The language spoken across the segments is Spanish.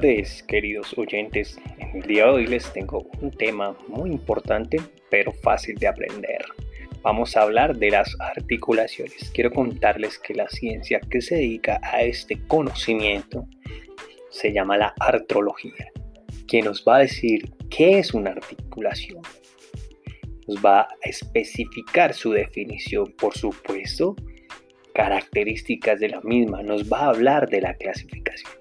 Tardes, queridos oyentes. En el día de hoy les tengo un tema muy importante, pero fácil de aprender. Vamos a hablar de las articulaciones. Quiero contarles que la ciencia que se dedica a este conocimiento se llama la artrología, que nos va a decir qué es una articulación. Nos va a especificar su definición, por supuesto, características de la misma, nos va a hablar de la clasificación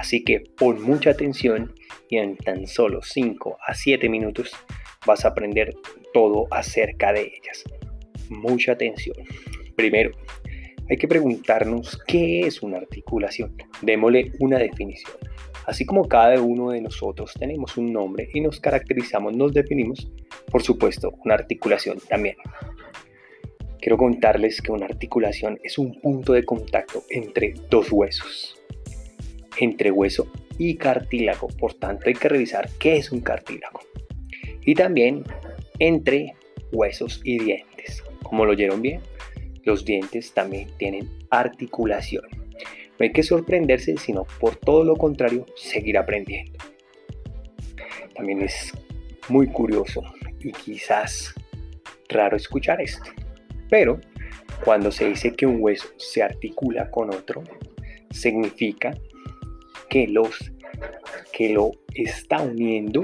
Así que pon mucha atención y en tan solo 5 a 7 minutos vas a aprender todo acerca de ellas. Mucha atención. Primero, hay que preguntarnos qué es una articulación. Démosle una definición. Así como cada uno de nosotros tenemos un nombre y nos caracterizamos, nos definimos, por supuesto, una articulación también. Quiero contarles que una articulación es un punto de contacto entre dos huesos entre hueso y cartílago. Por tanto, hay que revisar qué es un cartílago. Y también entre huesos y dientes. Como lo oyeron bien, los dientes también tienen articulación. No hay que sorprenderse, sino por todo lo contrario, seguir aprendiendo. También es muy curioso y quizás raro escuchar esto. Pero cuando se dice que un hueso se articula con otro, significa que, los, que lo está uniendo,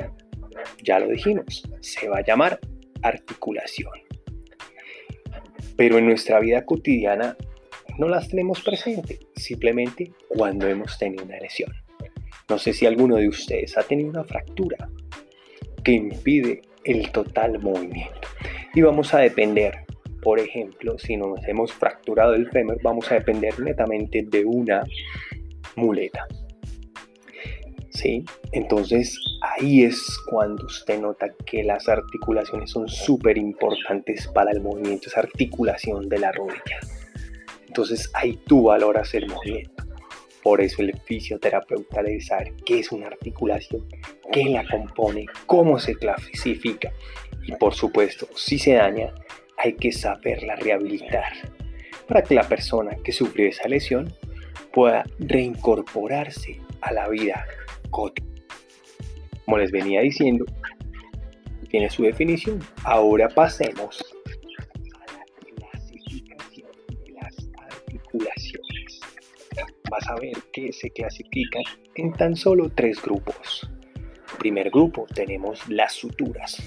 ya lo dijimos, se va a llamar articulación. Pero en nuestra vida cotidiana no las tenemos presente, simplemente cuando hemos tenido una lesión. No sé si alguno de ustedes ha tenido una fractura que impide el total movimiento. Y vamos a depender, por ejemplo, si nos hemos fracturado el fémur, vamos a depender netamente de una muleta. ¿Sí? Entonces ahí es cuando usted nota que las articulaciones son súper importantes para el movimiento, esa articulación de la rodilla. Entonces ahí tú valoras el movimiento. Por eso el fisioterapeuta debe saber qué es una articulación, qué la compone, cómo se clasifica. Y por supuesto, si se daña, hay que saberla rehabilitar para que la persona que sufrió esa lesión pueda reincorporarse a la vida como les venía diciendo, tiene su definición. Ahora pasemos a la clasificación de las articulaciones. Vas a ver que se clasifican en tan solo tres grupos. Primer grupo tenemos las suturas.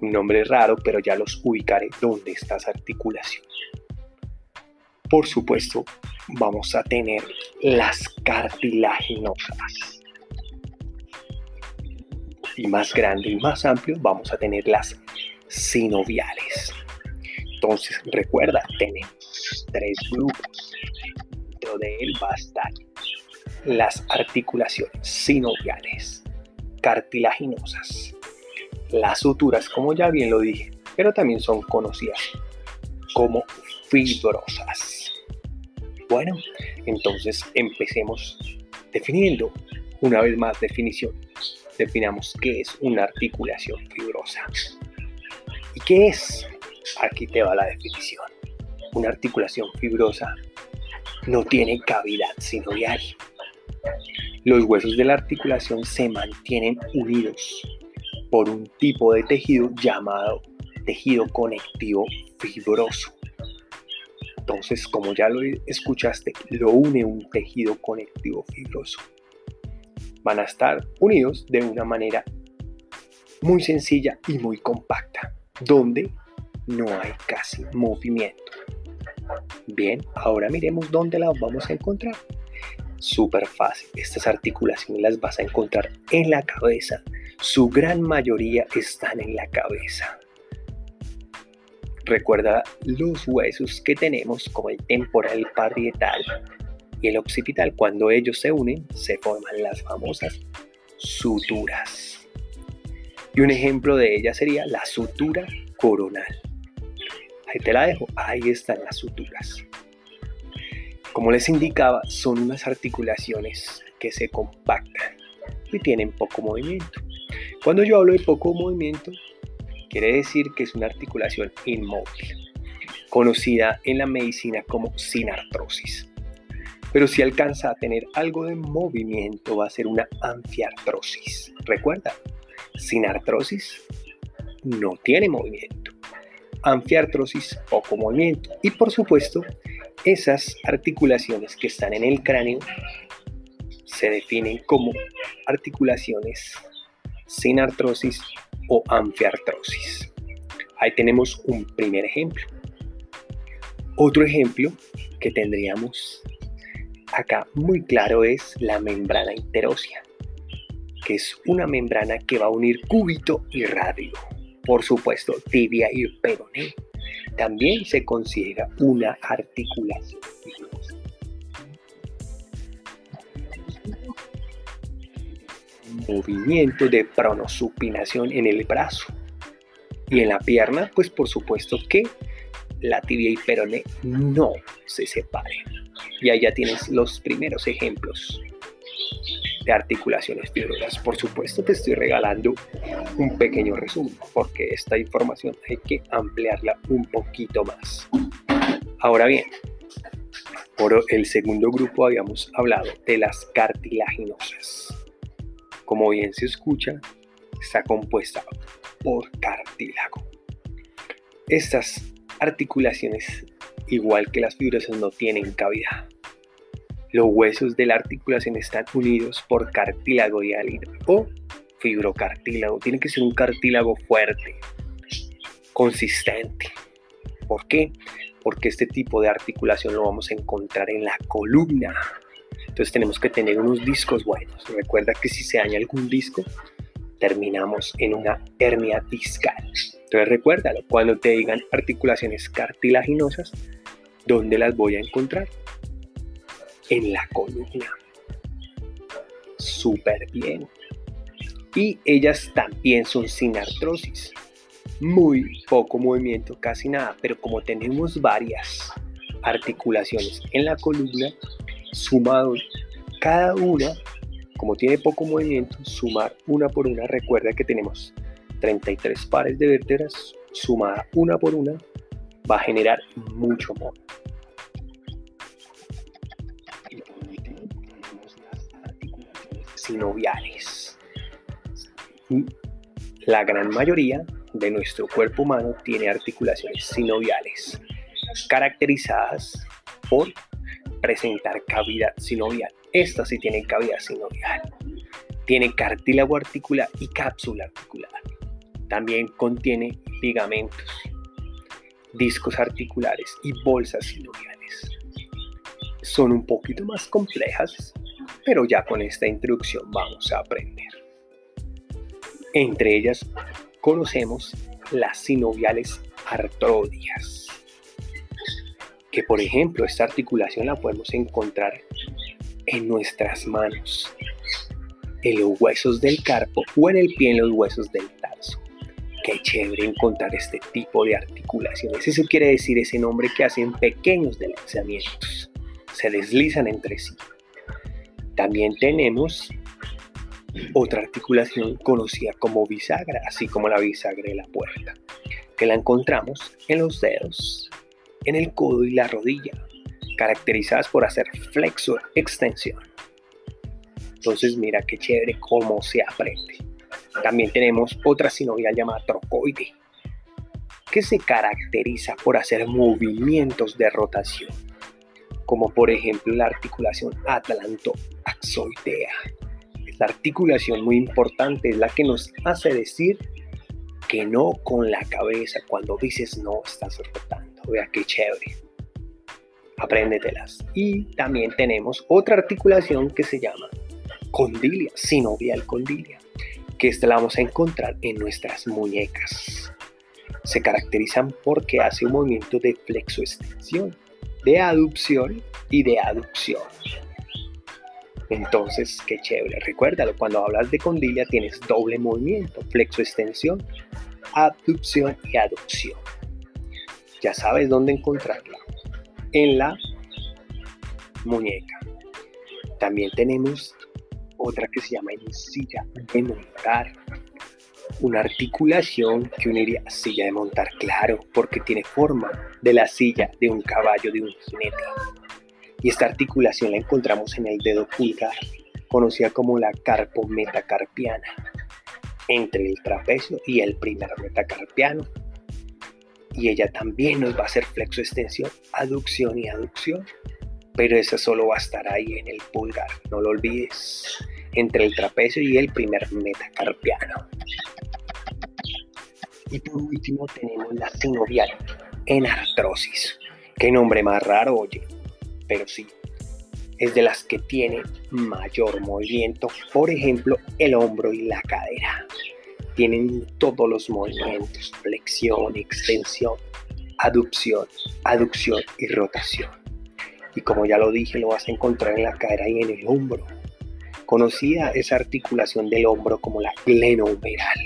Un nombre raro, pero ya los ubicaré dónde está esa articulación. Por supuesto, vamos a tener las cartilaginosas y más grande y más amplio, vamos a tener las sinoviales. Entonces, recuerda, tenemos tres grupos. Dentro de él va a estar las articulaciones sinoviales, cartilaginosas, las suturas, como ya bien lo dije, pero también son conocidas como fibrosas. Bueno, entonces empecemos definiendo una vez más definición definamos qué es una articulación fibrosa. ¿Y qué es? Aquí te va la definición. Una articulación fibrosa no tiene cavidad sinovial. Los huesos de la articulación se mantienen unidos por un tipo de tejido llamado tejido conectivo fibroso. Entonces, como ya lo escuchaste, lo une un tejido conectivo fibroso van a estar unidos de una manera muy sencilla y muy compacta, donde no hay casi movimiento. Bien, ahora miremos dónde las vamos a encontrar. Súper fácil, estas articulaciones las vas a encontrar en la cabeza. Su gran mayoría están en la cabeza. Recuerda los huesos que tenemos como el temporal parietal, y el occipital. Cuando ellos se unen, se forman las famosas suturas. Y un ejemplo de ella sería la sutura coronal. Ahí te la dejo, ahí están las suturas. Como les indicaba, son unas articulaciones que se compactan y tienen poco movimiento. Cuando yo hablo de poco movimiento, quiere decir que es una articulación inmóvil, conocida en la medicina como sinartrosis. Pero si alcanza a tener algo de movimiento va a ser una anfiartrosis. Recuerda, sin artrosis no tiene movimiento. Anfiartrosis, poco movimiento. Y por supuesto, esas articulaciones que están en el cráneo se definen como articulaciones sin artrosis o anfiartrosis. Ahí tenemos un primer ejemplo. Otro ejemplo que tendríamos acá muy claro es la membrana interósea, que es una membrana que va a unir cúbito y radio. Por supuesto, tibia y peroné. También se considera una articulación. Movimiento de pronosupinación en el brazo. Y en la pierna, pues por supuesto que la tibia y peroné no se separen. Y ahí ya tienes los primeros ejemplos de articulaciones fibrosas. Por supuesto te estoy regalando un pequeño resumen porque esta información hay que ampliarla un poquito más. Ahora bien, por el segundo grupo habíamos hablado de las cartilaginosas. Como bien se escucha, está compuesta por cartílago. Estas articulaciones, igual que las fibrosas, no tienen cavidad. Los huesos de la articulación están unidos por cartílago hialino o fibrocartílago. Tiene que ser un cartílago fuerte, consistente. ¿Por qué? Porque este tipo de articulación lo vamos a encontrar en la columna. Entonces tenemos que tener unos discos buenos. Recuerda que si se daña algún disco, terminamos en una hernia discal. Entonces recuérdalo, cuando te digan articulaciones cartilaginosas, ¿dónde las voy a encontrar? En la columna. Súper bien. Y ellas también son sin artrosis. Muy poco movimiento, casi nada, pero como tenemos varias articulaciones en la columna, sumados cada una como tiene poco movimiento, sumar una por una, recuerda que tenemos 33 pares de vértebras, sumada una por una, va a generar mucho movimiento. Sinoviales. La gran mayoría de nuestro cuerpo humano tiene articulaciones sinoviales, caracterizadas por presentar cavidad sinovial. Esta sí tiene cavidad sinovial. Tiene cartílago articular y cápsula articular. También contiene ligamentos, discos articulares y bolsas sinoviales. Son un poquito más complejas, pero ya con esta introducción vamos a aprender. Entre ellas conocemos las sinoviales artrodias, que por ejemplo esta articulación la podemos encontrar en nuestras manos, en los huesos del carpo o en el pie en los huesos del tarso. Qué chévere encontrar este tipo de articulaciones. Eso quiere decir ese nombre que hacen pequeños deslizamientos. Se deslizan entre sí. También tenemos otra articulación conocida como bisagra, así como la bisagra de la puerta, que la encontramos en los dedos, en el codo y la rodilla, caracterizadas por hacer flexo-extensión. Entonces mira qué chévere cómo se aprende. También tenemos otra sinovial llamada trocoide, que se caracteriza por hacer movimientos de rotación, como por ejemplo la articulación atlanto-axoidea. La articulación muy importante es la que nos hace decir que no con la cabeza. Cuando dices no, estás rotando. Vea qué chévere apréndetelas. Y también tenemos otra articulación que se llama condilia, sinovial condilia, que esta la vamos a encontrar en nuestras muñecas. Se caracterizan porque hace un movimiento de flexoextensión, de aducción y de aducción. Entonces, qué chévere. Recuérdalo, cuando hablas de condilia tienes doble movimiento, flexoextensión, abducción y aducción. Ya sabes dónde encontrarla en la muñeca. También tenemos otra que se llama silla de montar. Una articulación que uniría silla de montar, claro, porque tiene forma de la silla de un caballo, de un jinete. Y esta articulación la encontramos en el dedo pulgar, conocida como la carpometacarpiana, entre el trapecio y el primer metacarpiano. Y ella también nos va a hacer flexo-extensión, aducción y aducción. Pero esa solo va a estar ahí en el pulgar, no lo olvides, entre el trapecio y el primer metacarpiano. Y por último tenemos la sinovial en artrosis. Qué nombre más raro, oye, pero sí, es de las que tiene mayor movimiento, por ejemplo, el hombro y la cadera. Tienen todos los movimientos, flexión, extensión, aducción, aducción y rotación. Y como ya lo dije, lo vas a encontrar en la cadera y en el hombro. Conocida esa articulación del hombro como la glenohumeral.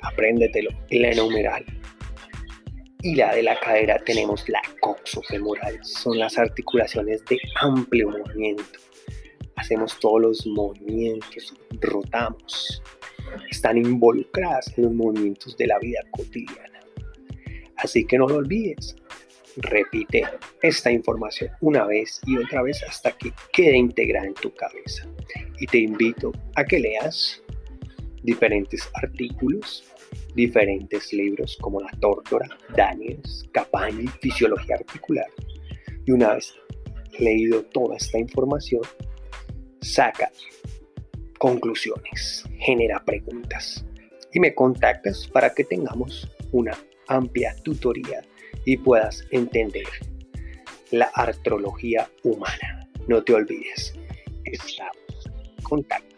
Apréndetelo, glenohumeral. Y la de la cadera tenemos la coxofemoral. Son las articulaciones de amplio movimiento. Hacemos todos los movimientos, rotamos. Están involucradas en los movimientos de la vida cotidiana. Así que no lo olvides. Repite esta información una vez y otra vez hasta que quede integrada en tu cabeza. Y te invito a que leas diferentes artículos, diferentes libros como La Tórtora, Daniels, Capani, Fisiología Articular. Y una vez leído toda esta información, saca conclusiones, genera preguntas y me contactas para que tengamos una amplia tutoría y puedas entender la artrología humana. No te olvides, estamos en contacto.